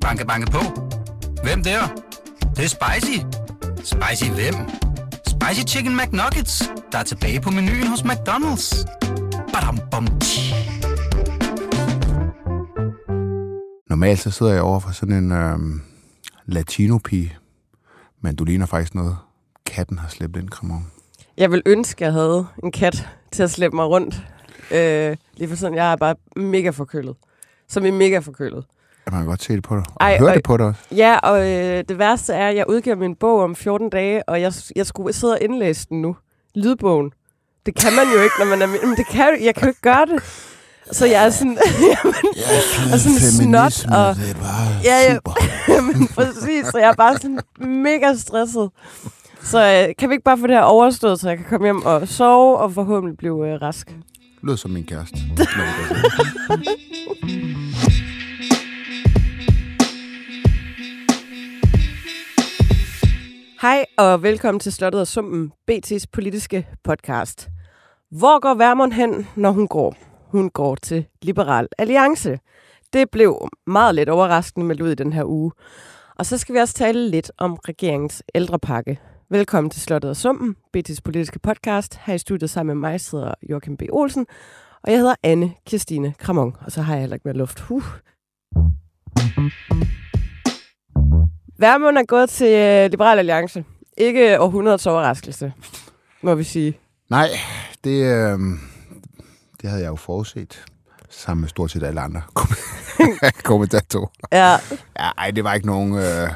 Banke, banke på. Hvem der? Det, det er spicy. Spicy hvem? Spicy Chicken McNuggets, der er tilbage på menuen hos McDonald's. Badum, bom, tji. Normalt så sidder jeg over for sådan en øhm, latino-pige, men du ligner faktisk noget, katten har slæbt ind, Kramon. Jeg vil ønske, at jeg havde en kat til at slæbe mig rundt. Øh, lige for sådan, jeg er bare mega forkølet. Som i mega forkølet. Jeg kan godt se det på dig. Og Ej, høre og- det på dig også. Ja, og øh, det værste er, at jeg udgiver min bog om 14 dage, og jeg, jeg skulle sidde og indlæse den nu. Lydbogen. Det kan man jo ikke, når man er... Men det kan, jeg kan jo ikke gøre det. Så jeg er sådan... jamen, Ja, og sådan snot, og- det er bare Ja, ja. super. men præcis, så jeg er bare sådan mega stresset. Så øh, kan vi ikke bare få det her overstået, så jeg kan komme hjem og sove, og forhåbentlig blive øh, rask? Lød som min kæreste. Hej og velkommen til Slottet og Sumpen, BT's politiske podcast. Hvor går Værmund hen, når hun går? Hun går til Liberal Alliance. Det blev meget lidt overraskende med ud i den her uge. Og så skal vi også tale lidt om regeringens ældrepakke. Velkommen til Slottet og Sumpen, BT's politiske podcast. Her i studiet sammen med mig sidder Joachim B. Olsen, og jeg hedder Anne Kirstine Kramon. Og så har jeg heller ikke mere luft. Huh. Værmund er gået til øh, Liberal Alliance. Ikke århundredets overraskelse, må vi sige. Nej, det, øh, det havde jeg jo forudset. Sammen med stort set alle andre kom- kommentatorer. Ja, Ja, ej, det var ikke nogen... Øh,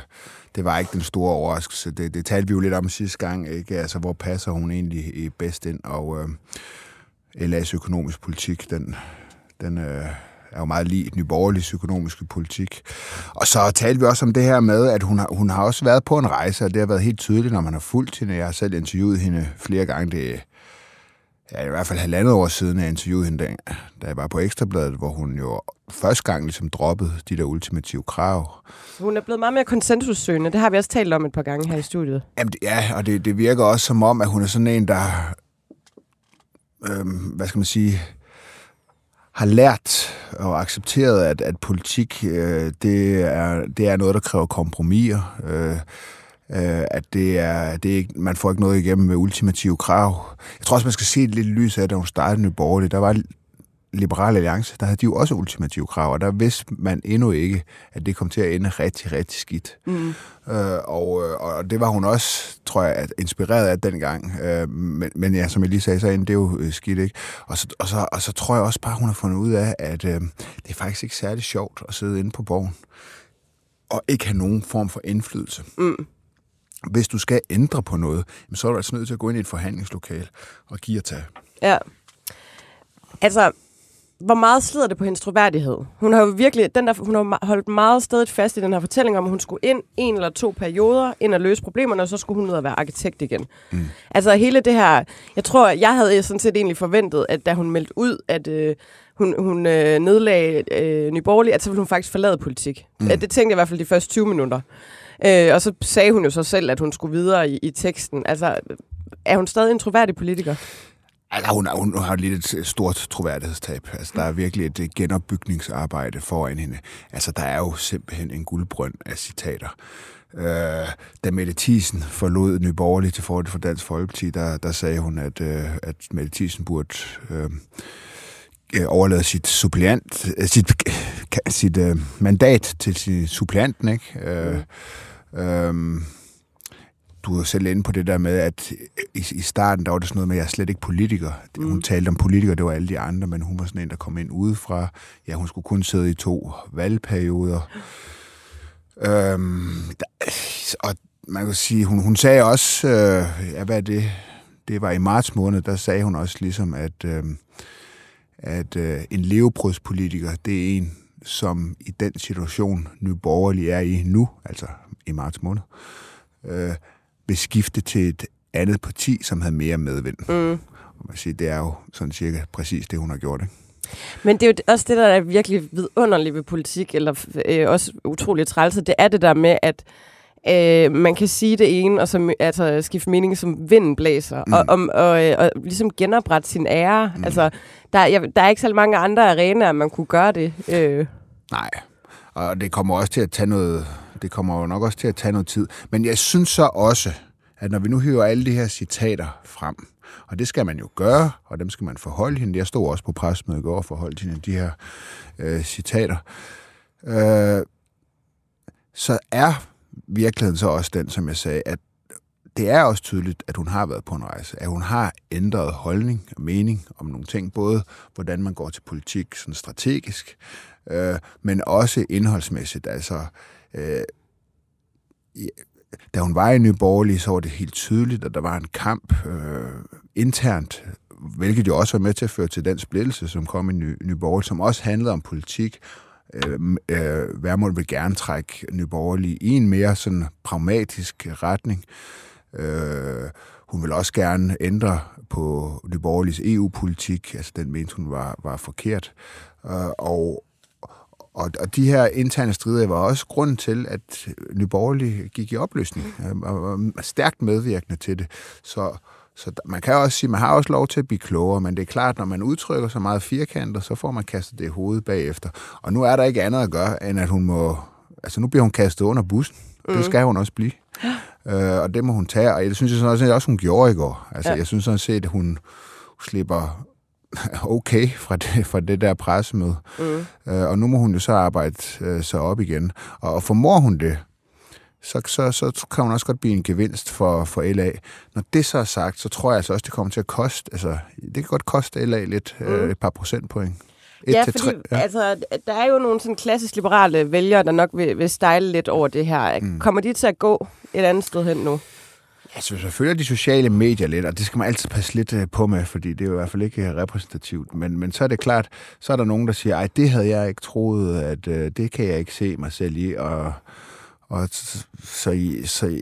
det var ikke den store overraskelse. Det, det talte vi jo lidt om sidste gang, ikke? Altså, hvor passer hun egentlig i bedst ind? Og øh, LA's økonomisk politik, den, den øh, er jo meget lige Nye Borgerliges økonomiske politik. Og så talte vi også om det her med, at hun har, hun har også været på en rejse, og det har været helt tydeligt, når man har fulgt hende. Jeg har selv interviewet hende flere gange. Det ja, i hvert fald halvandet år siden, jeg interviewede hende, da, da jeg var på Ekstrabladet, hvor hun jo første gang ligesom droppede de der ultimative krav. hun er blevet meget mere konsensussøgende. Det har vi også talt om et par gange her i studiet. Jamen, det- ja, og det, det virker også som om, at hun er sådan en, der, øhm, hvad skal man sige, har lært og accepteret, at, at politik, øh, det, er, det er noget, der kræver kompromiser. Øh, øh, at det er, det er ikke, man får ikke noget igennem med ultimative krav. Jeg tror også, man skal se det lidt lys af, da hun startede Nye Borgerlige. Der var Liberale Alliance, der havde de jo også ultimative krav, og der vidste man endnu ikke, at det kom til at ende rigtig, rigtig skidt. Mm. Øh, og, øh, og det var hun også, tror jeg, at inspireret af dengang. Øh, men, men ja, som jeg lige sagde, så endte det jo øh, skidt, ikke? Og så, og, så, og så tror jeg også bare, hun har fundet ud af, at øh, det er faktisk ikke særlig sjovt at sidde inde på borgen og ikke have nogen form for indflydelse. Mm. Hvis du skal ændre på noget, så er du altså nødt til at gå ind i et forhandlingslokale og give og tage. Ja. Altså, hvor meget slider det på hendes troværdighed? Hun har jo virkelig, den der, hun har holdt meget stedet fast i den her fortælling om, at hun skulle ind en eller to perioder, ind og løse problemerne, og så skulle hun ud og være arkitekt igen. Mm. Altså hele det her, jeg tror, jeg havde sådan set egentlig forventet, at da hun meldte ud, at øh, hun, hun øh, nedlagde øh, Nye Borgerlige, at så ville hun faktisk forlade politik. Mm. Det tænkte jeg i hvert fald de første 20 minutter. Øh, og så sagde hun jo så selv, at hun skulle videre i, i teksten. Altså, er hun stadig en troværdig politiker? Altså, hun, hun har lidt et stort troværdighedstab. Altså, der er virkelig et øh, genopbygningsarbejde foran hende. Altså, der er jo simpelthen en guldbrønd af citater. Øh, da Mette Thiesen forlod Nye Borgerlige til fordel for Dansk Folkeparti, der, der sagde hun, at, øh, at Mette Thiesen burde øh, øh, overlade sit suppleant, øh, sit, sit øh, mandat til sin suppleanten, ikke? Øh, øh, du er selv inde på det der med, at i, i starten, der var det sådan noget med, at jeg er slet ikke politiker. Mm. Hun talte om politikere, det var alle de andre, men hun var sådan en, der kom ind udefra. Ja, hun skulle kun sidde i to valgperioder. Øhm, der, og man kan sige, hun, hun sagde også, øh, ja, hvad det? Det var i marts måned, der sagde hun også ligesom, at, øh, at øh, en levebrødspolitiker, det er en, som i den situation, Nye Borgerlige er i nu, altså i marts måned, øh, vil skifte til et andet parti, som havde mere medvind. Mm. Og man siger, det er jo sådan cirka præcis det, hun har gjort. Ikke? Men det er jo også det, der er virkelig vidunderligt ved politik, eller øh, også utroligt trælset, det er det der med, at øh, man kan sige det ene, og så altså, skifte mening, som vinden blæser, mm. og, om, og, øh, og ligesom genoprette sin ære. Mm. Altså, der, jeg, der er ikke så mange andre arenaer, man kunne gøre det. Øh. Nej. Og det kommer også til at tage noget, det kommer jo nok også til at tage noget tid. Men jeg synes så også, at når vi nu hiver alle de her citater frem, og det skal man jo gøre, og dem skal man forholde hende. Jeg stod også på presmødet i går og forholdt hende de her øh, citater. Øh, så er virkeligheden så også den, som jeg sagde, at det er også tydeligt, at hun har været på en rejse, at hun har ændret holdning og mening om nogle ting, både hvordan man går til politik sådan strategisk, øh, men også indholdsmæssigt. Altså, øh, da hun var i Nye Borgerlige, så var det helt tydeligt, at der var en kamp øh, internt, hvilket jo også var med til at føre til den splittelse, som kom i Nye, Nye Borgerlige, som også handlede om politik. Øh, øh, Værmål vil gerne trække Nye Borgerlige i en mere sådan pragmatisk retning. Øh, hun vil også gerne ændre på Nye Borgerliges EU-politik, altså den mente hun var, var forkert. Øh, og, og, og de her interne strider var også grunden til, at Nye Borgerlige gik i opløsning, øh, og var stærkt medvirkende til det. Så, så man kan også sige, man har også lov til at blive klogere, men det er klart, når man udtrykker så meget firkanter, så får man kastet det i hovedet bagefter. Og nu er der ikke andet at gøre, end at hun må... Altså nu bliver hun kastet under bussen. Mm. Det skal hun også blive. Øh, og det må hun tage, og det synes jeg sådan også, også hun gjorde i går. Altså, ja. jeg synes sådan set, at hun slipper okay fra det, fra det der pressemøde. Mm. Øh, og nu må hun jo så arbejde øh, sig op igen. Og, og formår hun det, så, så, så kan hun også godt blive en gevinst for, for LA. Når det så er sagt, så tror jeg altså også, det kommer til at koste, altså, det kan godt koste LA lidt, mm. øh, et par procentpoint. Et ja, fordi 3, ja. Altså, der er jo nogle sådan klassisk liberale vælgere, der nok vil, vil stejle lidt over det her. Mm. Kommer de til at gå et andet sted hen nu? Ja, så jeg følger de sociale medier lidt, og det skal man altid passe lidt øh, på med, fordi det er jo i hvert fald ikke repræsentativt. Men, men så er det klart, så er der nogen, der siger, ej, det havde jeg ikke troet, at øh, det kan jeg ikke se mig selv i. Og, og så, så, så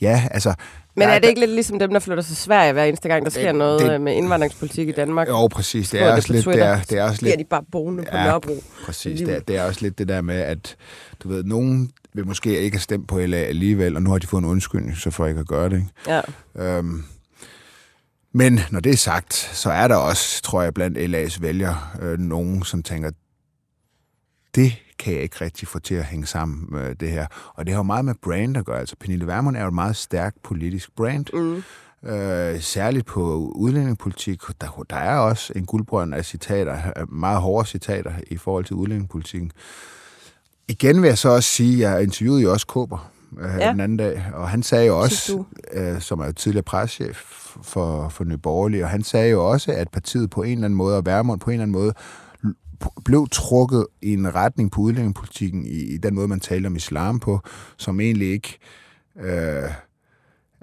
ja, altså, men er det ikke lidt ligesom dem, der flytter til Sverige hver eneste gang, der sker det, noget det, med indvandringspolitik i Danmark? Jo, præcis. Det er, også lidt, det, er, det er også lidt... de bare boende på ja, Nørrebro. Præcis. Det er, det er også lidt det der med, at du ved, nogen vil måske ikke have stemt på LA alligevel, og nu har de fået en undskyldning, så for ikke at gøre det. Ikke? Ja. Øhm, men når det er sagt, så er der også, tror jeg, blandt LA's vælgere, øh, nogen, som tænker, det kan jeg ikke rigtig få til at hænge sammen med det her. Og det har jo meget med brand at gøre. Altså, Pernille Vermund er jo et meget stærkt politisk brand. Mm. Øh, særligt på udlændingepolitik. Der, der er også en guldbrønd af citater, meget hårde citater i forhold til udlændingepolitikken. Igen vil jeg så også sige, at jeg interviewede jo også Kåber øh, ja. den anden dag, og han sagde jo også, øh, som er jo tidligere preschef for, for Nye Borgerlige, og han sagde jo også, at partiet på en eller anden måde, og Værmund på en eller anden måde, blev trukket i en retning på udlændingepolitikken i, i den måde, man talte om islam på, som egentlig ikke øh,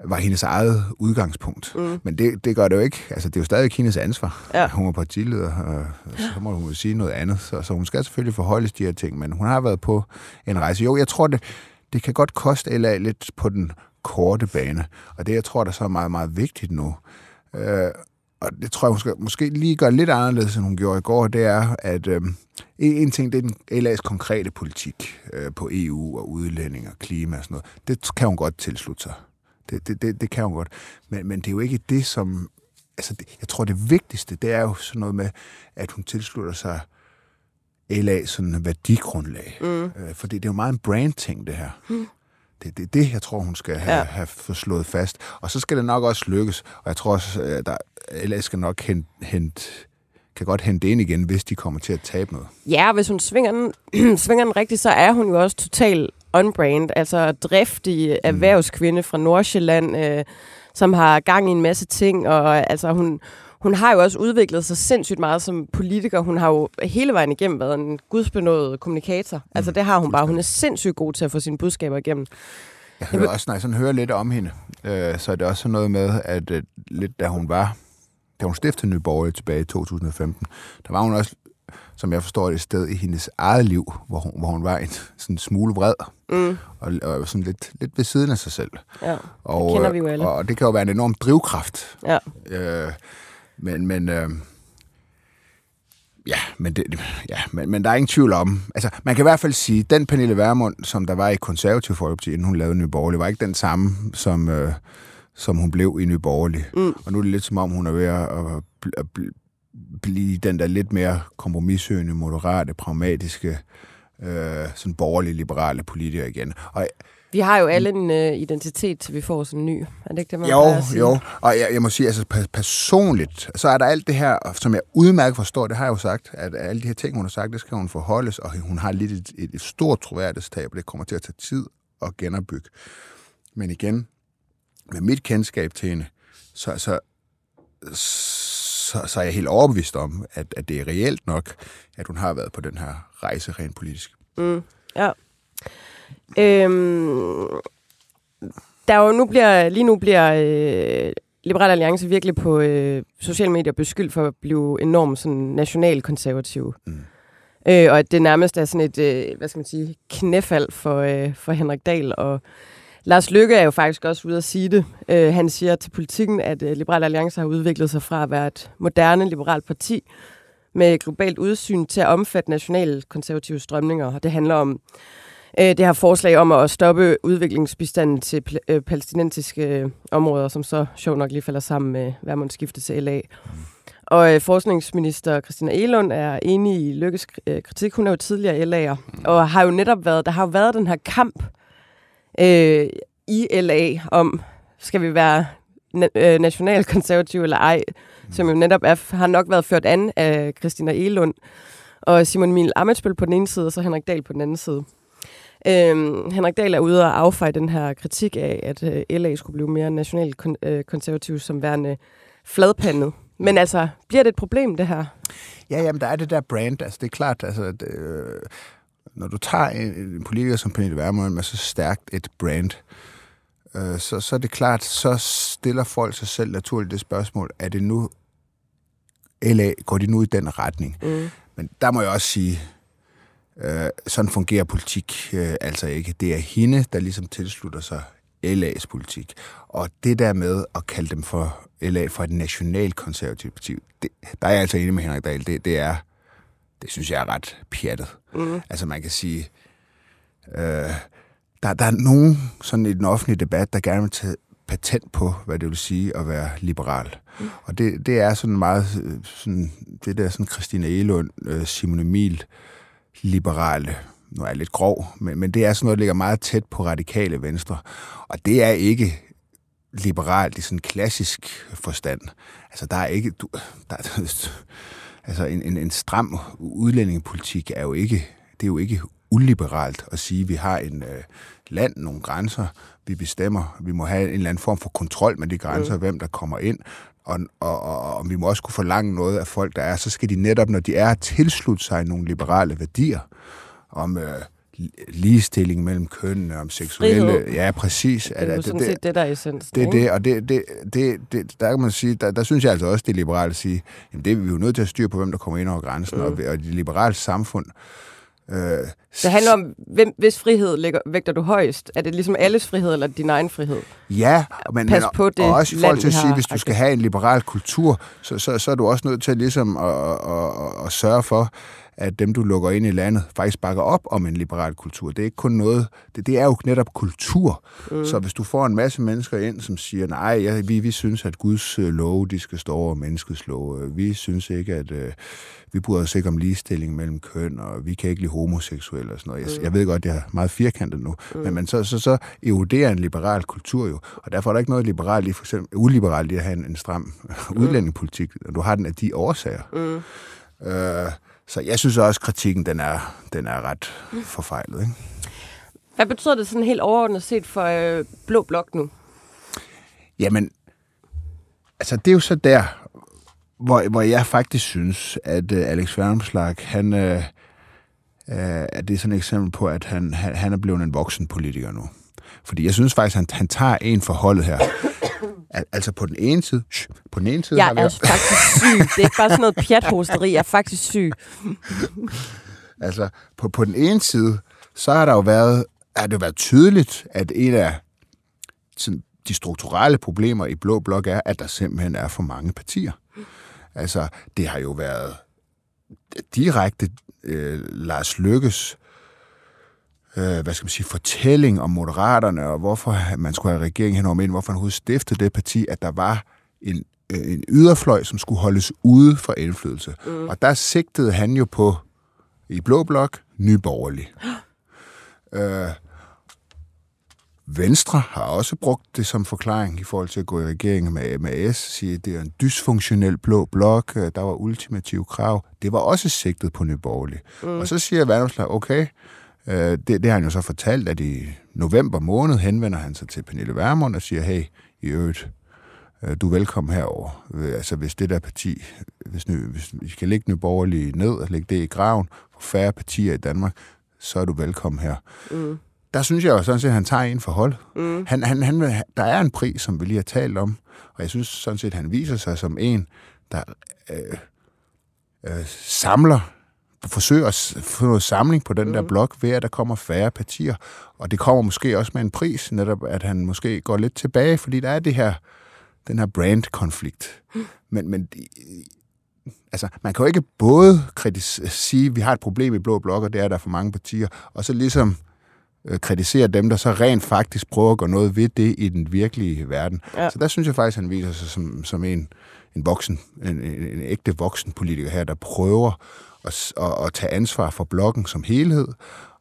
var hendes eget udgangspunkt. Mm. Men det, det gør det jo ikke. Altså, det er jo stadig hendes ansvar. Ja. Hun er partileder, og så må hun jo sige noget andet. Så, så hun skal selvfølgelig forholdes de her ting, men hun har været på en rejse. Jo, jeg tror, det, det kan godt koste LA lidt på den korte bane. Og det, jeg tror, der så er meget, meget vigtigt nu, øh, og det tror jeg, hun skal måske lige gøre lidt anderledes, end hun gjorde i går, det er, at øh, en ting, det er den LA's konkrete politik øh, på EU og udlænding og klima og sådan noget. Det kan hun godt tilslutte sig. Det, det, det, det kan hun godt. Men, men det er jo ikke det, som... Altså, det, jeg tror, det vigtigste, det er jo sådan noget med, at hun tilslutter sig LA sådan værdigrundlag. Mm. Øh, fordi det er jo meget en brand-ting, det her. Mm. Det er det, det, jeg tror, hun skal have, ja. have fået slået fast. Og så skal det nok også lykkes. Og jeg tror også, at der, LA skal nok hente, hente kan godt hente ind igen, hvis de kommer til at tabe noget. Ja, hvis hun svinger den, svinger den rigtigt, så er hun jo også total on-brand. Altså driftig erhvervskvinde fra Nordsjælland, øh, som har gang i en masse ting. Og altså hun, hun har jo også udviklet sig sindssygt meget som politiker. Hun har jo hele vejen igennem været en gudsbenået kommunikator. Mm. Altså det har hun bare. Hun er sindssygt god til at få sine budskaber igennem. Jeg hører også, når jeg sådan hører lidt om hende, øh, så er det også noget med, at øh, lidt da hun var, da hun stiftede Nye Borgerlige tilbage i 2015, der var hun også, som jeg forstår det, et sted i hendes eget liv, hvor hun, hvor hun var en sådan smule vred, mm. og, og sådan lidt, lidt ved siden af sig selv. Ja, og, det kender vi jo alle. Og, og det kan jo være en enorm drivkraft. Ja. Øh, men, men, øh, ja, men, det, ja men, men der er ingen tvivl om, altså man kan i hvert fald sige, den Pernille Vermund, som der var i konservativ folkeparti, inden hun lavede Nye Borgerlige, var ikke den samme, som, øh, som hun blev i Nye Borgerlige. Mm. Og nu er det lidt som om, hun er ved at, at, at blive den der lidt mere kompromissøgende, moderate, pragmatiske, øh, sådan borgerlige, liberale politiker igen. Og Vi har jo alle en øh, identitet, til vi får sådan en ny. Er det ikke det, man jo, jo. Og jeg, jeg må sige, altså pe- personligt, så er der alt det her, som jeg udmærket forstår, det har jeg jo sagt, at alle de her ting, hun har sagt, det skal hun forholdes, og hun har lidt et, et, et stort troværdighedstab, og det kommer til at tage tid at genopbygge. Men igen, med mit kendskab til hende, så, så, så, så er jeg helt overbevist om, at, at det er reelt nok, at hun har været på den her rejse rent politisk. Mm, ja. Øhm, der er jo nu bliver, lige nu bliver øh, Liberal Alliance virkelig på øh, sociale medier beskyldt for at blive enormt sådan nationalkonservativ. Mm. Øh, og at det nærmest er sådan et, øh, hvad skal man sige, knæfald for, øh, for Henrik Dahl. Og Lars Lykke er jo faktisk også ude at sige det. Øh, han siger til politikken, at øh, Liberal Alliance har udviklet sig fra at være et moderne liberalt parti med globalt udsyn til at omfatte nationale konservative strømninger. Og det handler om øh, det her forslag om at stoppe udviklingsbistanden til øh, palæstinensiske øh, områder, som så sjovt nok lige falder sammen med værmundsskifte til LA. Og øh, forskningsminister Christina Elund er enig i Lykkes øh, kritik. Hun er jo tidligere LA'er, og har jo netop været, der har jo været den her kamp øh, i LA om, skal vi være na- øh, nationalkonservative eller ej, som jo netop er, har nok været ført an af Christina Elund og Simon Emil Amitsbøl på den ene side, og så Henrik Dahl på den anden side. Øhm, Henrik Dahl er ude og affeje den her kritik af, at øh, LA skulle blive mere nationalkonservativ som værende fladpandet. Men altså, bliver det et problem, det her? Ja, jamen, der er det der brand. Altså, det er klart, altså, det, øh, når du tager en, en politiker som Pernille Vermund med så stærkt et brand, øh, så, så er det klart, så stiller folk sig selv naturligt det spørgsmål, er det nu LA, går de nu i den retning? Mm. Men der må jeg også sige, øh, sådan fungerer politik øh, altså ikke. Det er hende, der ligesom tilslutter sig LA's politik. Og det der med at kalde dem for LA for et nationalkonservativt parti, det, der er jeg altså enig med Henrik Dahl, det, det er, det synes jeg er ret pjattet. Mm. Altså man kan sige, øh, der, der er nogen sådan i den offentlige debat, der gerne vil tage patent på, hvad det vil sige at være liberal. Mm. Og det, det er sådan meget, øh, sådan, det der sådan Christina Elund, øh, Simon Emil, liberale, nu er jeg lidt grov, men, men det er sådan noget, der ligger meget tæt på radikale venstre. Og det er ikke liberalt i sådan klassisk forstand. Altså, der er ikke... Du, der, altså, en, en, en stram udlændingepolitik er jo ikke... Det er jo ikke uliberalt at sige, at vi har en øh, land, nogle grænser, vi bestemmer, vi må have en eller anden form for kontrol med de grænser, mm. hvem der kommer ind, og, og, og, og vi må også kunne forlange noget af folk, der er, så skal de netop, når de er, tilslutte sig nogle liberale værdier om øh, ligestilling mellem kønnene, om seksuelle... Frihed. Ja, præcis. Det er jo sådan set det, der er essensen. Det er det, og det, det, det, det, der kan man sige, der, der synes jeg altså også, det er liberalt at sige, jamen det er vi jo nødt til at styre på, hvem der kommer ind over grænsen, mm. og, og det liberale samfund, øh, Det handler om, hvem, hvis frihed lægger, vægter du højst? Er det ligesom alles frihed, eller din egen frihed? Ja, men, Pas men på det og også i forhold til at sige, hvis du skal agtigt. have en liberal kultur, så, så, så er du også nødt til ligesom at, at, at, at sørge for, at dem, du lukker ind i landet, faktisk bakker op om en liberal kultur. Det er ikke kun noget, det, det er jo netop kultur. Mm. Så hvis du får en masse mennesker ind, som siger, nej, ja, vi, vi synes, at Guds øh, love, de skal stå over menneskets love. Vi synes ikke, at øh, vi bryder os ikke om ligestilling mellem køn, og vi kan ikke lide homoseksuelle og sådan noget. Jeg, Mm. jeg ved godt, det er meget firkantet nu, mm. men, men så, så, så eroderer en liberal kultur jo, og derfor er der ikke noget liberalt i, for eksempel uliberalt i at have en, en stram udlændingepolitik, når du har den af de årsager. Mm. Øh, så jeg synes også, at kritikken den er, den er ret forfejlet. Ikke? Hvad betyder det sådan helt overordnet set for øh, Blå Blok nu? Jamen, altså det er jo så der, hvor, hvor jeg faktisk synes, at uh, Alex Vanopslagh, han, uh, uh, at det er sådan et eksempel på, at han, han, han er blevet en voksen politiker nu. Fordi jeg synes faktisk, at han, han tager en forholdet her. Al, altså på den ene side, shh, på den ene side Jeg har vi er faktisk syg. Det er ikke bare sådan noget pjathosteri. Jeg er faktisk syg. Altså, på, på den ene side, så har der jo været, er det jo været tydeligt, at en af sådan, de strukturelle problemer i Blå Blok er, at der simpelthen er for mange partier. Altså, det har jo været direkte øh, Lars Lykkes øh, hvad skal man sige, fortælling om moderaterne, og hvorfor man skulle have regeringen henover men hvorfor han overhovedet stiftede det parti, at der var en en yderfløj, som skulle holdes ude fra indflydelse. Mm. Og der sigtede han jo på, i Blå Blok, Nyborgerlig. øh, Venstre har også brugt det som forklaring i forhold til at gå i regering med, med S, sige, at det er en dysfunktionel blå blok, der var ultimative krav. Det var også sigtet på Nyborgerlig. Mm. Og så siger Vandomslag, okay, øh, det, det har han jo så fortalt, at i november måned henvender han sig til Pernille Vermund og siger, hey, i øvrigt, øh, du er velkommen herover. Øh, altså hvis det der parti, hvis, nu, hvis vi skal lægge Nyborgerlig ned og lægge det i graven for færre partier i Danmark, så er du velkommen her. Mm der synes jeg jo sådan set, at han tager en forhold. Mm. Han, han, han, der er en pris, som vi lige har talt om, og jeg synes sådan set, at han viser sig som en, der øh, øh, samler, forsøger at få noget samling på den mm. der blok, ved at der kommer færre partier. Og det kommer måske også med en pris, netop at han måske går lidt tilbage, fordi der er det her, den her brand-konflikt. Mm. Men, men altså, man kan jo ikke både kritis- sige, at vi har et problem i Blå Blok, og det er, at der er for mange partier, og så ligesom øh, kritisere dem, der så rent faktisk prøver at gøre noget ved det i den virkelige verden. Ja. Så der synes jeg faktisk, at han viser sig som, som en, en voksen, en, en, en ægte voksen politiker her, der prøver at, at, at tage ansvar for blokken som helhed,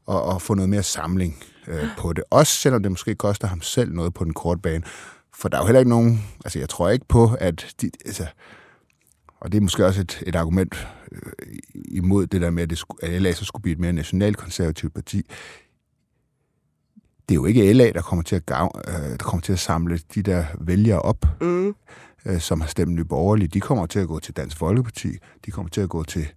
og, og få noget mere samling øh, på det. Også selvom det måske koster ham selv noget på den korte bane. For der er jo heller ikke nogen... Altså, jeg tror ikke på, at... De, altså, og det er måske også et, et argument øh, imod det der med, at, det skulle, at LA så skulle blive et mere nationalkonservativt parti det er jo ikke LA, der kommer til at, gav, øh, der kommer til at samle de der vælgere op, mm. øh, som har stemt Nye Borgerlige. De kommer til at gå til Dansk Folkeparti. De kommer til at gå til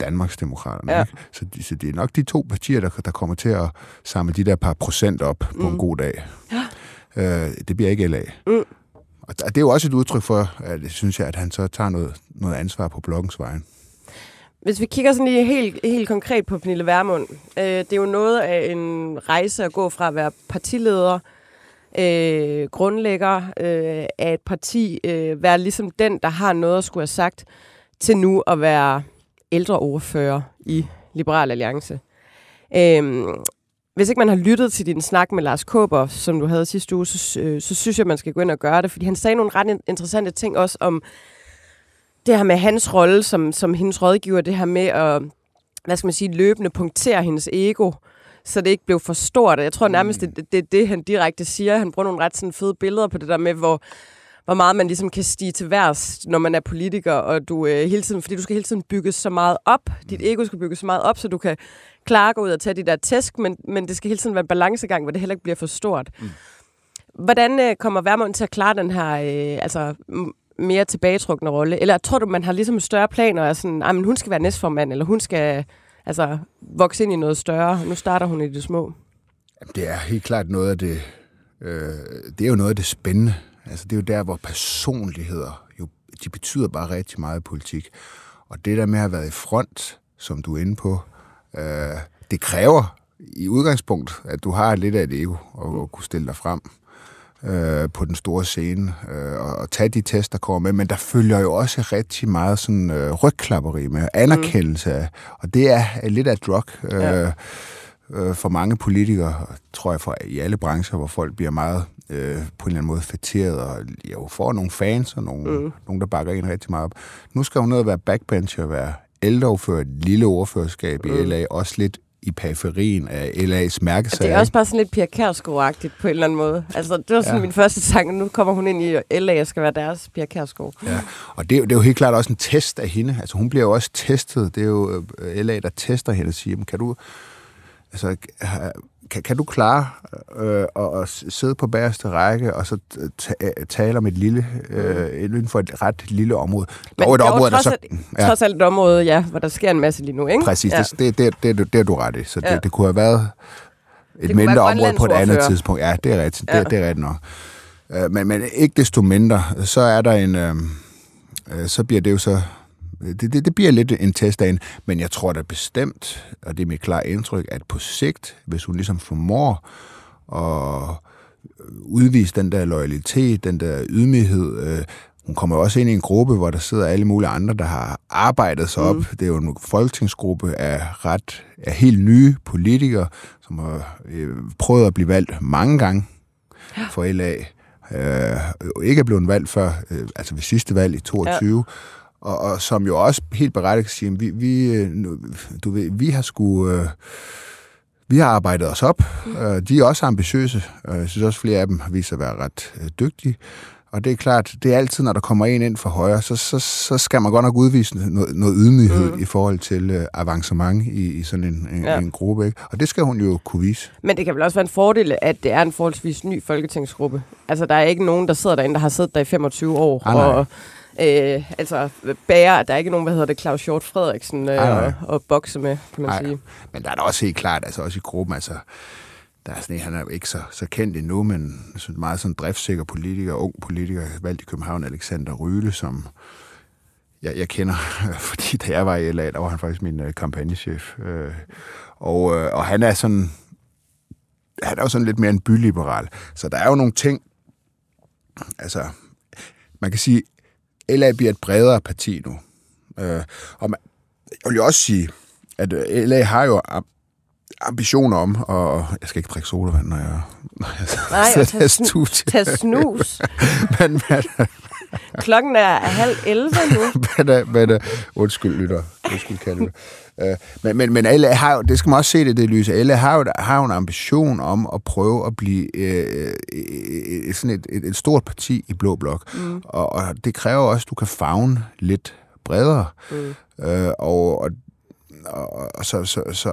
Danmarks Demokraterne. Ja. Ikke? Så, de, så det er nok de to partier, der, der kommer til at samle de der par procent op mm. på en mm. god dag. Ja. Øh, det bliver ikke LA. Mm. Og det er jo også et udtryk for, at synes jeg, at han så tager noget, noget ansvar på blokkens vejen. Hvis vi kigger sådan lige helt, helt konkret på Pernille Vermund, øh, det er jo noget af en rejse at gå fra at være partileder, øh, grundlægger øh, af et parti, øh, være ligesom den, der har noget at skulle have sagt, til nu at være ældreordfører i Liberal Alliance. Øh, hvis ikke man har lyttet til din snak med Lars Kåber, som du havde sidste uge, så, øh, så synes jeg, man skal gå ind og gøre det, fordi han sagde nogle ret interessante ting også om det her med hans rolle som, som hendes rådgiver, det her med at, hvad skal man sige, løbende punktere hendes ego, så det ikke blev for stort. Jeg tror nærmest, mm. det, det er det, han direkte siger. Han bruger nogle ret sådan fede billeder på det der med, hvor, hvor meget man ligesom kan stige til værs, når man er politiker, og du øh, hele tiden, fordi du skal hele tiden bygge så meget op. Dit mm. ego skal bygge så meget op, så du kan klare at gå ud og tage de der tæsk, men, men det skal hele tiden være en balancegang, hvor det heller ikke bliver for stort. Mm. Hvordan øh, kommer Værmund til at klare den her øh, altså, mere tilbagetrukne rolle? Eller tror du, man har ligesom større planer, og sådan, ah, men hun skal være næstformand, eller hun skal altså, vokse ind i noget større? Nu starter hun i det små. Det er helt klart noget af det, øh, det er jo noget af det spændende. Altså, det er jo der, hvor personligheder, jo, de betyder bare rigtig meget i politik. Og det der med at have været i front, som du er inde på, øh, det kræver i udgangspunkt, at du har lidt af et ego og, og kunne stille dig frem øh, på den store scene øh, og, og tage de test, der kommer med. Men der følger jo også rigtig meget sådan øh, rygklapperi med, anerkendelse af, og det er, er lidt af drug. Øh, ja. øh, for mange politikere, tror jeg, for i alle brancher, hvor folk bliver meget øh, på en eller anden måde fætteret, og jo får nogle fans og nogle, mm. nogle, der bakker en rigtig meget op. Nu skal hun ned og være backbencher, være ældreordfører, et lille ordførerskab mm. i LA, også lidt i periferien af LA's mærkesag. Det er også bare sådan lidt Pia Kærsgaard-agtigt på en eller anden måde. Altså, det var sådan ja. min første tanke, nu kommer hun ind i LA og skal være deres Pia Kærsgaard. Ja, og det, det er jo helt klart også en test af hende. Altså, hun bliver jo også testet. Det er jo øh, LA, der tester hende og siger, kan du, altså, kan, kan du klare øh, at, at sidde på bagerste række og så tale om et lille, øh, inden for et ret lille område? Men et område, trods, der så, ja. trods alt et område, ja, hvor der sker en masse lige nu, ikke? Præcis, ja. det, det, det, det, det er du ret i. Så ja. det, det kunne have været et det mindre område på et andet tidspunkt. Ja, det er rigtigt. Ja. Det, det er rigtigt nok. Øh, men, men ikke desto mindre, så er der en... Øh, øh så bliver det jo så det, det, det bliver lidt en test af en, men jeg tror da bestemt, og det er mit klare indtryk, at på sigt, hvis hun ligesom formår at udvise den der loyalitet, den der ydmyghed, øh, hun kommer også ind i en gruppe, hvor der sidder alle mulige andre, der har arbejdet sig op. Mm. Det er jo en folketingsgruppe af ret af helt nye politikere, som har øh, prøvet at blive valgt mange gange for LA øh, ikke er blevet valgt før, øh, altså ved sidste valg i 22, ja. Og, og som jo også helt berettiget siger, at vi, vi, øh, du ved, vi har sgu... Øh, vi har arbejdet os op. Øh, De er også ambitiøse. Øh, Jeg synes også, flere af dem sig at være ret dygtige. Og det er klart, det er altid, når der kommer en ind for højre, så, så, så skal man godt nok udvise noget, noget ydmyghed mm. i forhold til øh, avancement i, i sådan en, en, ja. en gruppe. Ikke? Og det skal hun jo kunne vise. Men det kan vel også være en fordel, at det er en forholdsvis ny folketingsgruppe. Altså, der er ikke nogen, der sidder derinde, der har siddet der i 25 år. Ah, nej. og, øh, altså, bærer, der er ikke nogen, hvad hedder det, Claus Hjort Frederiksen øh, nej. og, og bokse med, kan man Nej. sige. Men der er da også helt klart, altså også i gruppen, altså, der er sådan en, han er jo ikke så, så kendt endnu, men synes, meget sådan driftsikker politiker, ung politiker, valgt i København, Alexander Ryle, som jeg, jeg kender, fordi da jeg var i LA, der var han faktisk min øh, kampagnechef. Øh, og, øh, og han er sådan, han er jo sådan lidt mere en byliberal. Så der er jo nogle ting, altså, man kan sige, LA bliver et bredere parti nu. Øh, og man, jeg vil jo også sige, at øh, LA har jo am- ambitioner om, og jeg skal ikke drikke sodavand, når jeg, når jeg Nej, og tage, tage snus. men, men, Klokken er halv 11 nu. men, men, undskyld, lytter. Undskyld, kalde øh, men, men, men alle har jo, det skal man også se det, det lyse. Alle har jo, har jo en ambition om at prøve at blive øh, øh, sådan et, et, et stort parti i Blå Blok. Mm. Og, og det kræver også, at du kan fagne lidt bredere. Mm. Øh, og, og, og, og så, så, så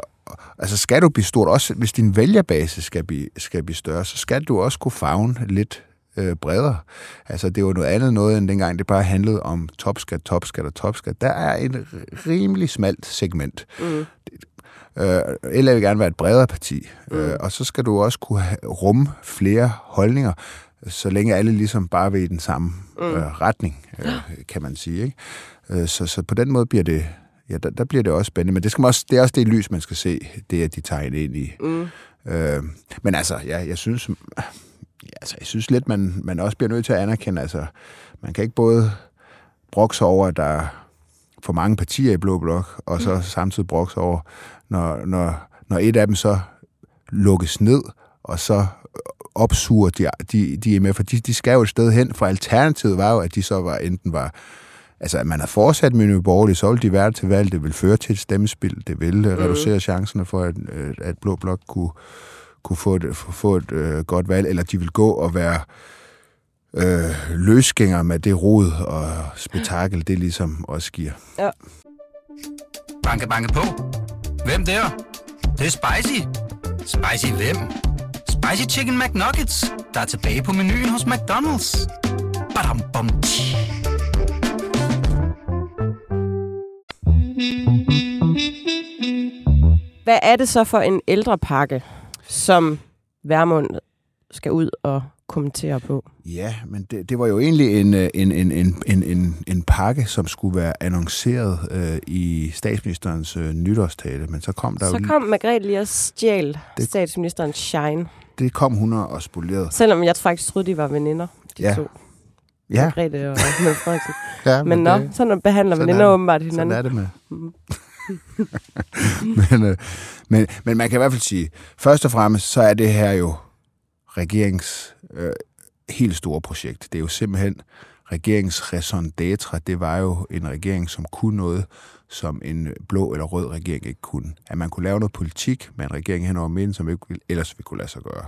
altså skal du blive stort, også hvis din vælgerbase skal blive, skal blive større, så skal du også kunne fagne lidt øh, bredere. Altså, det var noget andet noget, end dengang det bare handlede om topskat, topskat og topskat. Der er et rimelig smalt segment. Mm. Øh, eller vil gerne være et bredere parti. Mm. Øh, og så skal du også kunne rumme flere holdninger, så længe alle ligesom bare vil i den samme mm. øh, retning, øh, kan man sige. Ikke? Øh, så, så på den måde bliver det, ja, der, der bliver det også spændende. Men det, skal man også, det er også det lys, man skal se, det at de tegner ind i. Mm. Øh, men altså, ja, jeg synes, ja, altså, jeg synes lidt, man, man også bliver nødt til at anerkende, altså, man kan ikke både brokke sig over, at der er for mange partier i Blå Blok, og så mm. samtidig brokke sig over, når, når, når et af dem så lukkes ned, og så opsuger de, de, de er med, for de, de skal jo et sted hen, for alternativet var jo, at de så var enten var Altså, at man har fortsat med Nye Borgerlige, så vil de være til valg. Det vil føre til et stemmespil. Det vil mm. reducere chancerne for, at, øh, at Blå Blok kunne, kunne få et, få et øh, godt valg. Eller de vil gå og være øh, løsgængere med det rod og spektakel, det ligesom også giver. Ja. Banke, banke på. Hvem der? Det, det er spicy. Spicy hvem? Spicy Chicken McNuggets, der er tilbage på menuen hos McDonald's. Badum, bom, tji. Hvad er det så for en ældrepakke, som Værmund skal ud og kommentere på? Ja, men det, det var jo egentlig en, øh, en, en, en, en, en, en pakke, som skulle være annonceret øh, i statsministerens øh, nytårstale, men så kom der Så jo kom Margrethe lige og stjal Det- statsministerens shine. det kom hun og spolerede. Selvom jeg faktisk troede, de var veninder, de Ja. to. Ja, Margrethe og Mette Frederiksen. ja Men nå, det- sådan behandler sådan veninder er åbenbart Sådan hinanden. er det med. men, øh, men, men man kan i hvert fald sige, først og fremmest, så er det her jo regerings øh, helt store projekt. Det er jo simpelthen regeringens raison d'etre. Det var jo en regering, som kunne noget, som en blå eller rød regering ikke kunne. At man kunne lave noget politik med en regering hen over midten, som ikke ellers ville kunne lade sig gøre.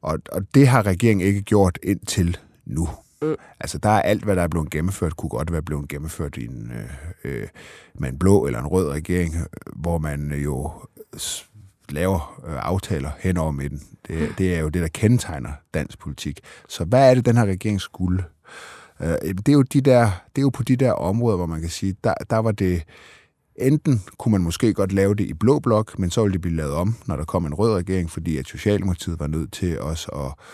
Og, og det har regeringen ikke gjort indtil nu. Mm. Altså, der er alt, hvad der er blevet gennemført, kunne godt være blevet gennemført i en, øh, øh, med en blå eller en rød regering, øh, hvor man øh, jo laver øh, aftaler hen over midten. Det, det er jo det, der kendetegner dansk politik. Så hvad er det, den her regering skulle? Øh, det, er jo de der, det er jo på de der områder, hvor man kan sige, der, der var det... Enten kunne man måske godt lave det i blå blok, men så ville det blive lavet om, når der kom en rød regering, fordi at Socialdemokratiet var nødt til også at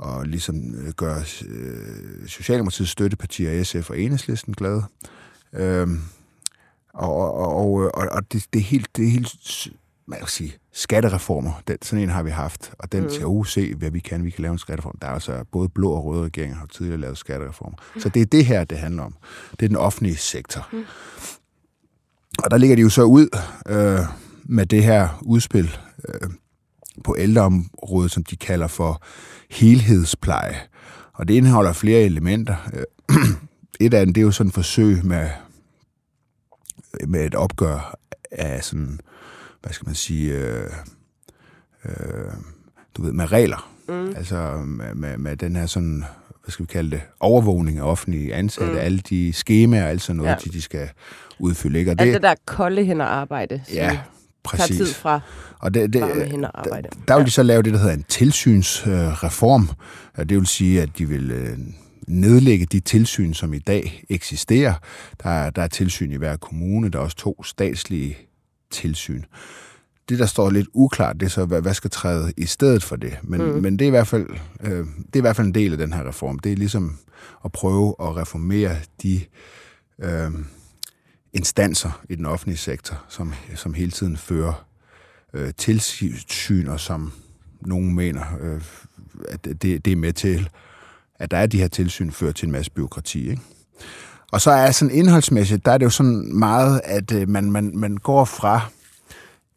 og ligesom øh, gøre øh, Socialdemokratiets støttepartier, SF og Enhedslisten glade. Øhm, og og, og, og, og det, det er helt, det er helt man kan sige, skattereformer. Den, sådan en har vi haft, og den mm. skal jo se, hvad vi kan. Vi kan lave en skattereform. Der er altså både blå og røde regeringer har tidligere lavet skattereformer. Så det er det her, det handler om. Det er den offentlige sektor. Mm. Og der ligger de jo så ud øh, med det her udspil øh, på ældreområdet, som de kalder for helhedspleje. Og det indeholder flere elementer. Et af dem, det er jo sådan et forsøg med, med et opgør af sådan, hvad skal man sige, øh, øh, du ved, med regler. Mm. Altså med, med, med den her sådan, hvad skal vi kalde det, overvågning af offentlige ansatte, mm. alle de skemaer og alt sådan noget, ja. de, de skal udfylde. Ikke? Og det, Alt det der kolde hænder arbejde, Ja, præcis. tager tid fra Og det, det, varme hænder arbejde. der, der vil de så lave det, der hedder en tilsynsreform. Øh, det vil sige, at de vil øh, nedlægge de tilsyn, som i dag eksisterer. Der er, der er tilsyn i hver kommune, der er også to statslige tilsyn. Det, der står lidt uklart, det er så, hvad, hvad skal træde i stedet for det. Men, mm. men det, er i hvert fald, øh, det er i hvert fald en del af den her reform. Det er ligesom at prøve at reformere de øh, instanser i den offentlige sektor, som, som hele tiden fører øh, tilsyn, og som nogen mener, øh, at det, det er med til, at der er de her tilsyn, fører til en masse byråkrati. Ikke? Og så er sådan indholdsmæssigt, der er det jo sådan meget, at øh, man, man, man går fra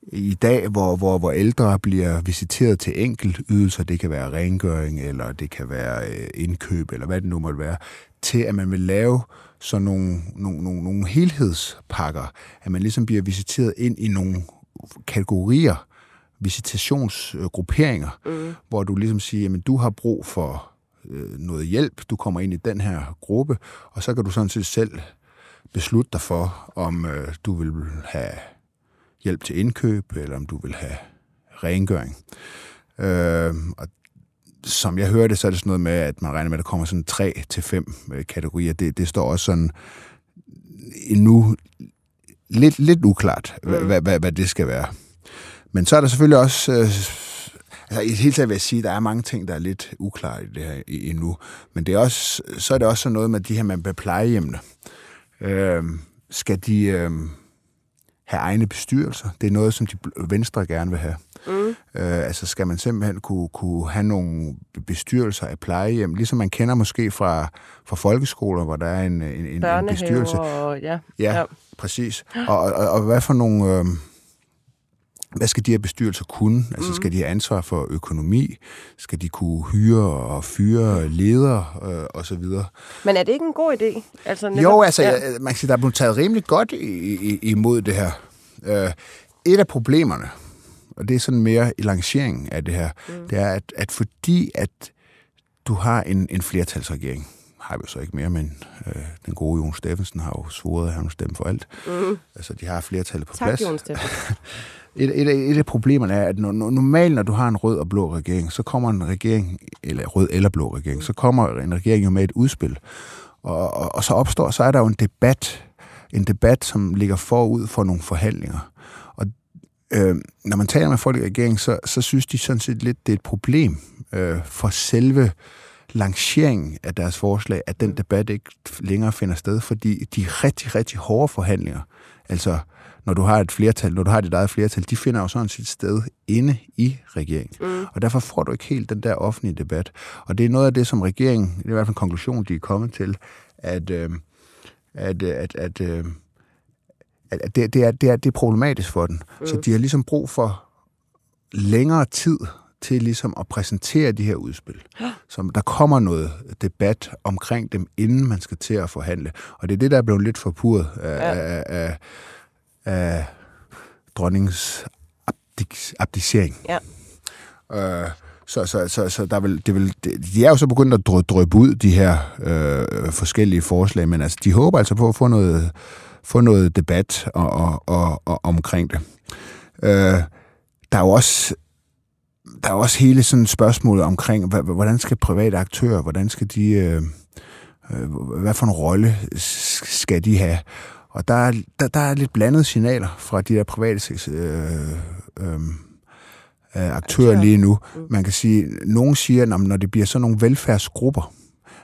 i dag, hvor, hvor, hvor ældre bliver visiteret til enkelt ydelser, det kan være rengøring, eller det kan være øh, indkøb, eller hvad det nu måtte være, til at man vil lave sådan nogle, nogle, nogle, nogle helhedspakker, at man ligesom bliver visiteret ind i nogle kategorier, visitationsgrupperinger, mm. hvor du ligesom siger, at du har brug for øh, noget hjælp, du kommer ind i den her gruppe, og så kan du sådan set selv beslutte dig for, om øh, du vil have hjælp til indkøb, eller om du vil have rengøring. Øh, og som jeg hørte, så er det sådan noget med, at man regner med, at der kommer sådan tre til fem øh, kategorier. Det, det står også sådan endnu lidt, lidt uklart, mm. hvad, hvad, hvad det skal være. Men så er der selvfølgelig også... Øh, altså i det hele taget vil jeg sige, at der er mange ting, der er lidt uklare i det her endnu. Men det er også, så er det også sådan noget med de her med plejehjemmene. Øh, skal de øh, have egne bestyrelser? Det er noget, som de venstre gerne vil have. Mm. Øh, altså skal man simpelthen kunne, kunne have nogle bestyrelser af plejehjem, ligesom man kender måske fra, fra folkeskoler, hvor der er en, en, en, en bestyrelse. og ja. Ja, ja. præcis. Og, og, og hvad for nogle... Øh, hvad skal de her bestyrelser kunne? Altså mm. skal de have ansvar for økonomi? Skal de kunne hyre og fyre ledere øh, og så videre? Men er det ikke en god idé? Altså, netop, jo, altså, ja. man kan sige, der er blevet taget rimelig godt i, i, imod det her. Øh, et af problemerne, og det er sådan mere i lanceringen af det her, mm. det er, at, at fordi at du har en, en flertalsregering, har vi så ikke mere, men øh, den gode Jon Steffensen har jo svoret, at han vil stemme for alt. Mm. Altså, de har flertallet på tak, plads. Jon Steffensen. Et, et, et af problemerne er, at når, normalt, når du har en rød og blå regering, så kommer en regering, eller rød eller blå regering, så kommer en regering jo med et udspil. Og, og, og så opstår, så er der jo en debat, en debat, som ligger forud for nogle forhandlinger. Og øh, når man taler med folk i regeringen, så, så synes de sådan set lidt, det er et problem øh, for selve lanceringen af deres forslag, at den debat ikke længere finder sted, fordi de rigtig, rigtig hårde forhandlinger, altså når du har et flertal, når du har dit eget flertal, de finder jo sådan sit sted inde i regeringen. Mm. Og derfor får du ikke helt den der offentlige debat. Og det er noget af det, som regeringen, det er i hvert fald en konklusion, de er kommet til, at, øh, at, at, at, øh, at det, det, er, det, er, det er problematisk for den. Mm. Så de har ligesom brug for længere tid til ligesom at præsentere de her udspil. Så der kommer noget debat omkring dem, inden man skal til at forhandle. Og det er det, der er blevet lidt forpurret af, ja. af, af, af dronningens abdicering. Ja. Øh, så, så, så, så der vil, det vil, de er jo så begyndt at drøbe ud, de her øh, forskellige forslag, men altså, de håber altså på at få noget, få noget debat og, og, og, og omkring det. Øh, der er jo også der er også hele sådan spørgsmålet omkring, hvordan skal private aktører, hvordan skal de, øh, øh, hvad for en rolle skal de have? Og der er, der, der er lidt blandede signaler fra de der private øh, øh, aktører lige nu. Mm. Man kan sige, nogen siger, at når det bliver sådan nogle velfærdsgrupper,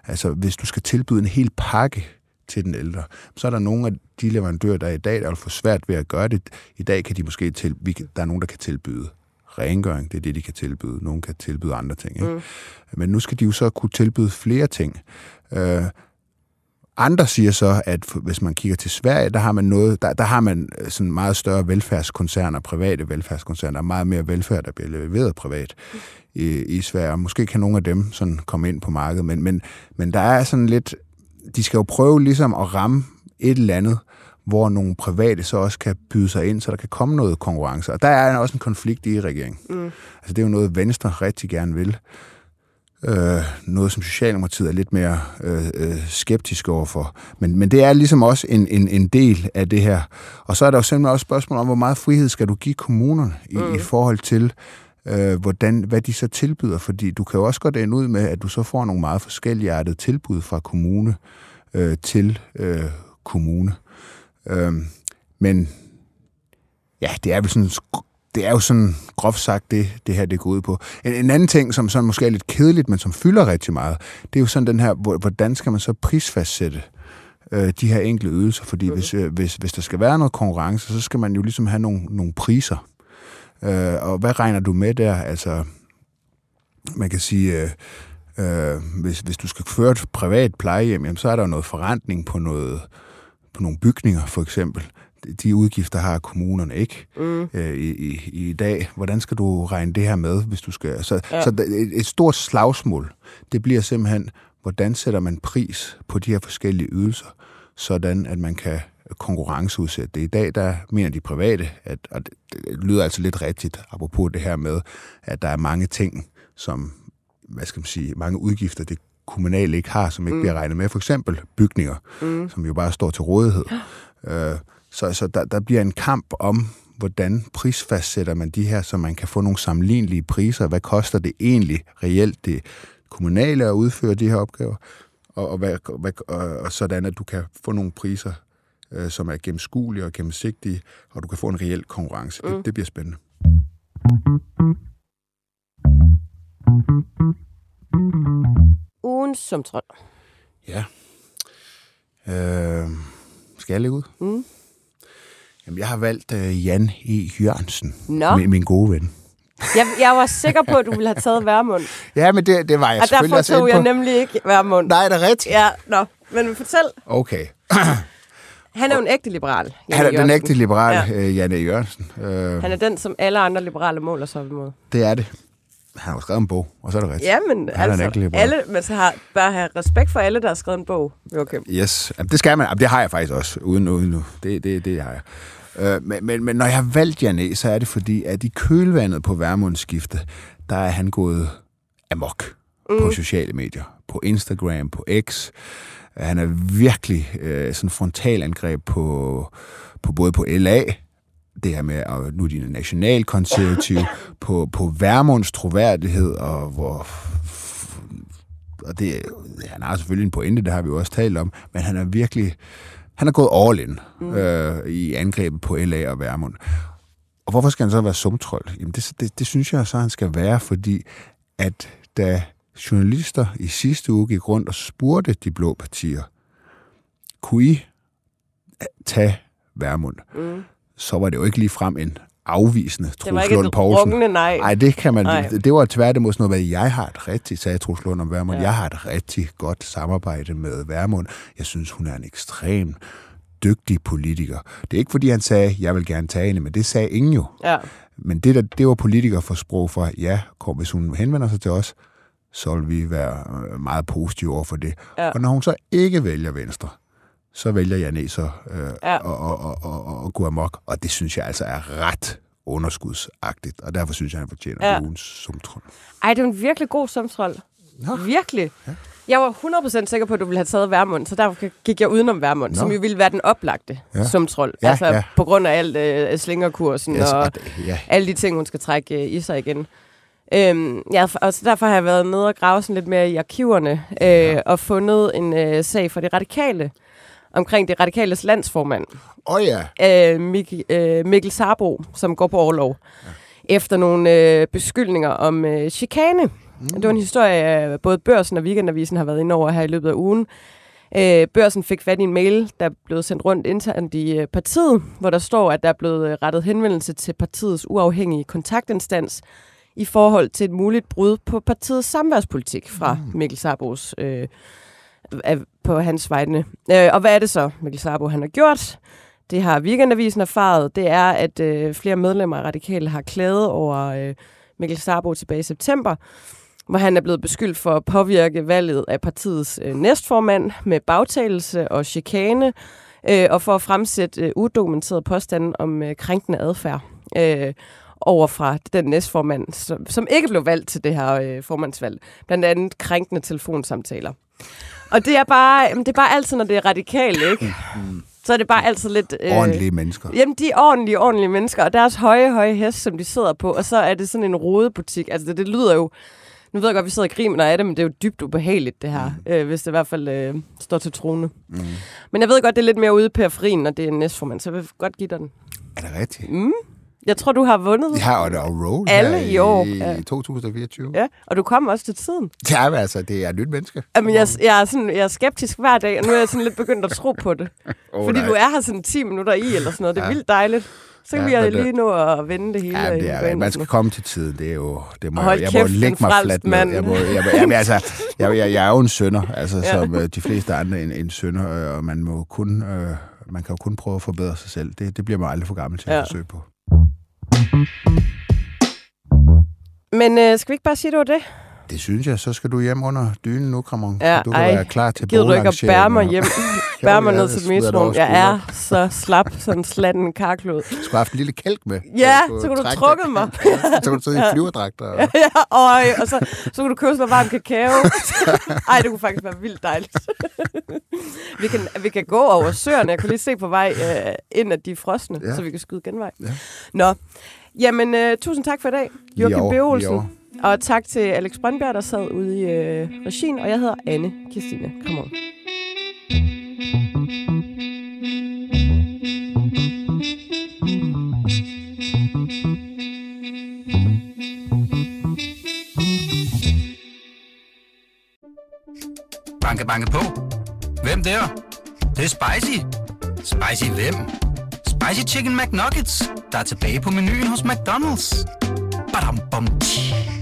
altså hvis du skal tilbyde en hel pakke til den ældre, så er der nogle af de leverandører, der er i dag, der vil få svært ved at gøre det. I dag kan de måske til, der er nogen, der kan tilbyde rengøring, det er det, de kan tilbyde. Nogen kan tilbyde andre ting. Ikke? Mm. Men nu skal de jo så kunne tilbyde flere ting. Øh, Andre siger så, at hvis man kigger til Sverige, der har man noget, der, der har man øh, sådan meget større velfærdskoncerner, private velfærdskoncerner, der er meget mere velfærd, der bliver leveret privat i, i Sverige. Og måske kan nogle af dem sådan komme ind på markedet, men, men, men der er sådan lidt, de skal jo prøve ligesom at ramme et eller andet, hvor nogle private så også kan byde sig ind, så der kan komme noget konkurrence. Og der er også en konflikt i regeringen. Mm. Altså det er jo noget, Venstre rigtig gerne vil. Øh, noget, som Socialdemokratiet er lidt mere øh, øh, skeptisk overfor. Men, men det er ligesom også en, en, en del af det her. Og så er der jo simpelthen også spørgsmål om, hvor meget frihed skal du give kommunerne i, mm. i forhold til, øh, hvordan, hvad de så tilbyder. Fordi du kan jo også godt ende ud med, at du så får nogle meget forskellige tilbud fra kommune øh, til øh, kommune. Øh, men ja, det er vel sådan det er jo sådan groft sagt det, det her det går ud på. En, en anden ting, som sådan måske er lidt kedeligt, men som fylder rigtig meget, det er jo sådan den her, hvordan skal man så prisfastsætte øh, de her enkle ydelser? Fordi mm. hvis, øh, hvis, hvis der skal være noget konkurrence, så skal man jo ligesom have nogle, nogle priser. Øh, og hvad regner du med der? Altså, man kan sige, øh, øh, hvis, hvis du skal føre et privat plejehjem, jamen, så er der jo noget forrentning på noget på nogle bygninger, for eksempel de udgifter har kommunerne ikke mm. øh, i, i, i dag. Hvordan skal du regne det her med, hvis du skal... Så, ja. så et, et stort slagsmål, det bliver simpelthen, hvordan sætter man pris på de her forskellige ydelser, sådan at man kan konkurrenceudsætte det. I dag, der mener de private, at, og det, det lyder altså lidt rigtigt, apropos det her med, at der er mange ting, som, hvad skal man sige, mange udgifter, det kommunale ikke har, som ikke mm. bliver regnet med. For eksempel bygninger, mm. som jo bare står til rådighed. Ja. Øh, så, så der, der bliver en kamp om, hvordan prisfastsætter man de her, så man kan få nogle sammenlignelige priser. Hvad koster det egentlig reelt det kommunale at udføre de her opgaver? Og, og, hvad, hvad, og, og sådan, at du kan få nogle priser, øh, som er gennemskuelige og gennemsigtige, og du kan få en reel konkurrence. Mm. Det, det bliver spændende. Ugens sumtrol. Ja. Øh, skal jeg lægge ud? Mm. Jamen, jeg har valgt uh, Jan E. Jørgensen, Nå. Min, min gode ven. Jeg, jeg var sikker på, at du ville have taget værmund. ja, men det, det var jeg og selvfølgelig også derfor tog jeg nemlig ikke værmund. Nej, er det rigtigt? Ja, nå. Men fortæl. Okay. Han er jo en ægte liberal, Jan Han er e. den ægte liberal, ja. uh, Jan E. Jørgensen. Uh, han er den, som alle andre liberale måler sig imod. Det er det. Han har skrevet en bog, og så er det rigtigt. Ja, men han altså, er alle, man så har, bare have respekt for alle, der har skrevet en bog. Okay. Yes, Jamen, det skal man. Jamen, det har jeg faktisk også, uden uden nu. Det, det, det har jeg. Øh, men, men, men når jeg har valgt Jan så er det fordi, at i kølvandet på Værmundsskiftet, der er han gået amok mm. på sociale medier. På Instagram, på X. Han er virkelig øh, sådan frontalangreb på, på både på LA, det her med, at nu er de nationalkonservative, på, på Værmunds troværdighed, og hvor og det, han har selvfølgelig en pointe, det har vi jo også talt om, men han er virkelig, han er gået all in mm. øh, i angrebet på LA og Værmund. Og hvorfor skal han så være sumtrold? Jamen det, det, det synes jeg så, han skal være, fordi at da journalister i sidste uge gik rundt og spurgte de blå partier, kunne I tage Værmund? Mm. Så var det jo ikke lige frem en afvisende, Troels Lund Poulsen. Det nej. Nej, det kan man. Nej. Det var tværtimod sådan noget, at jeg har et rigtig, sagde Troels Lund om Værmund, ja. jeg har et rigtig godt samarbejde med Værmund. Jeg synes, hun er en ekstrem dygtig politiker. Det er ikke, fordi han sagde, jeg vil gerne tage hende, men det sagde ingen jo. Ja. Men det, der, det var politiker for sprog for, ja, kom, hvis hun henvender sig til os, så vil vi være øh, meget positive over for det. Ja. Og når hun så ikke vælger Venstre, så vælger jeg så øh, ja. og, og, og, og, og gå amok. Og det synes jeg altså er ret underskudsagtigt, og derfor synes jeg, han fortjener ja. ugens sumtrol. Ej, det er en virkelig god sumtrol. Nå. Virkelig. Ja. Jeg var 100% sikker på, at du ville have taget Værmund, så derfor gik jeg udenom Værmund, Nå. som jo ville være den oplagte ja. sumtrol. Ja, altså ja. på grund af alt øh, slingerkursen yes, og ja. alle de ting, hun skal trække øh, i sig igen. Øhm, ja, og så derfor har jeg været nede og grave sådan lidt mere i arkiverne øh, ja. og fundet en øh, sag for de radikale, omkring det radikales landsformand. Oh, ja. Øh, Mik- øh, Mikkel Sarbo, som går på overlov. Ja. Efter nogle øh, beskyldninger om øh, chikane. Mm. Det var en historie, både Børsen og Weekendavisen har været inde over her i løbet af ugen. Øh, Børsen fik fat i en mail, der blev sendt rundt internt i øh, partiet, hvor der står, at der er blevet øh, rettet henvendelse til partiets uafhængige kontaktinstans i forhold til et muligt brud på partiets samværspolitik fra mm. Mikkel Sarbos øh, på hans vegne. Øh, og hvad er det så, Mikkel Sabo han har gjort? Det har Weekendavisen erfaret. Det er, at øh, flere medlemmer af Radikale har klaget over øh, Mikkel Sabo tilbage i september, hvor han er blevet beskyldt for at påvirke valget af partiets øh, næstformand med bagtagelse og chikane, øh, og for at fremsætte øh, udokumenterede påstanden om øh, krænkende adfærd. Øh, over fra den næstformand, som, som ikke blev valgt til det her øh, formandsvalg. Blandt andet krænkende telefonsamtaler. Og det er bare, det er bare altid, når det er radikalt, ikke? Så er det bare altid lidt... Øh, ordentlige mennesker. Jamen, de er ordentlige, ordentlige mennesker, og deres høje, høje hest, som de sidder på, og så er det sådan en rodebutik. Altså, det, det lyder jo... Nu ved jeg godt, at vi sidder og griner af det, men det er jo dybt ubehageligt, det her, mm. øh, hvis det i hvert fald øh, står til trone. Mm. Men jeg ved godt, det er lidt mere ude i periferien, når det er en næstformand, så jeg vil godt give dig den. Er det rigtigt? Mm. Jeg tror, du har vundet Ja, og der er roll alle i år. i, Ja. i 2024. Ja, og du kom også til tiden. Det er altså, det er et nyt menneske. Jamen, jeg, jeg, er sådan, jeg er skeptisk hver dag, og nu er jeg sådan lidt begyndt at tro på det. Åh, Fordi nej. du er her sådan 10 minutter i, eller sådan noget. Det er Ja. vildt dejligt. Så kan Ja, vi jo men det- lige nå at vende det hele. Ja, det er, man skal komme til tiden. Det er jo, det må, hold jeg, kæft, må lægge mig fladt med. mand. Jeg, må, jeg, må, jamen, altså, jeg, jeg, jeg er jo en sønder, altså, Ja. som øh, de fleste andre en, en sønder, øh, og man må kun, øh, man kan jo kun prøve at forbedre sig selv. Det, det bliver man aldrig for gammel til Ja. at forsøge på. Men øh, skal vi ikke bare sige, at det var det? Det synes jeg. Så skal du hjem under dynen nu, Kramon. Ja, du kan ej. være klar til Gider du ikke at bære mig hjem? Bære mig ned til metroen. Jeg er så slap, sådan slatten karklod. Du skulle have haft en lille kælk med. Ja, kunne så kunne du trukket mig. Ja, så kunne du sidde i en flyverdragt. Og... ja, og, og så, så kunne du købe sådan varm kakao. Ej, det kunne faktisk være vildt dejligt. vi, kan, vi kan gå over søerne. Jeg kunne lige se på vej øh, ind af de frosne, Ja. så vi kan skyde genvej. Ja. Nå, jamen øh, tusind tak for i dag, Joachim over, og tak til Alex Brøndberg, der sad ude i øh, regien. Og jeg hedder Anne Kirstine. Kom. Banke, banke på. Hvem der? Det, det er spicy. Spicy hvem? Spicy Chicken McNuggets, der er tilbage på menuen hos McDonald's. Badum, bom, tji.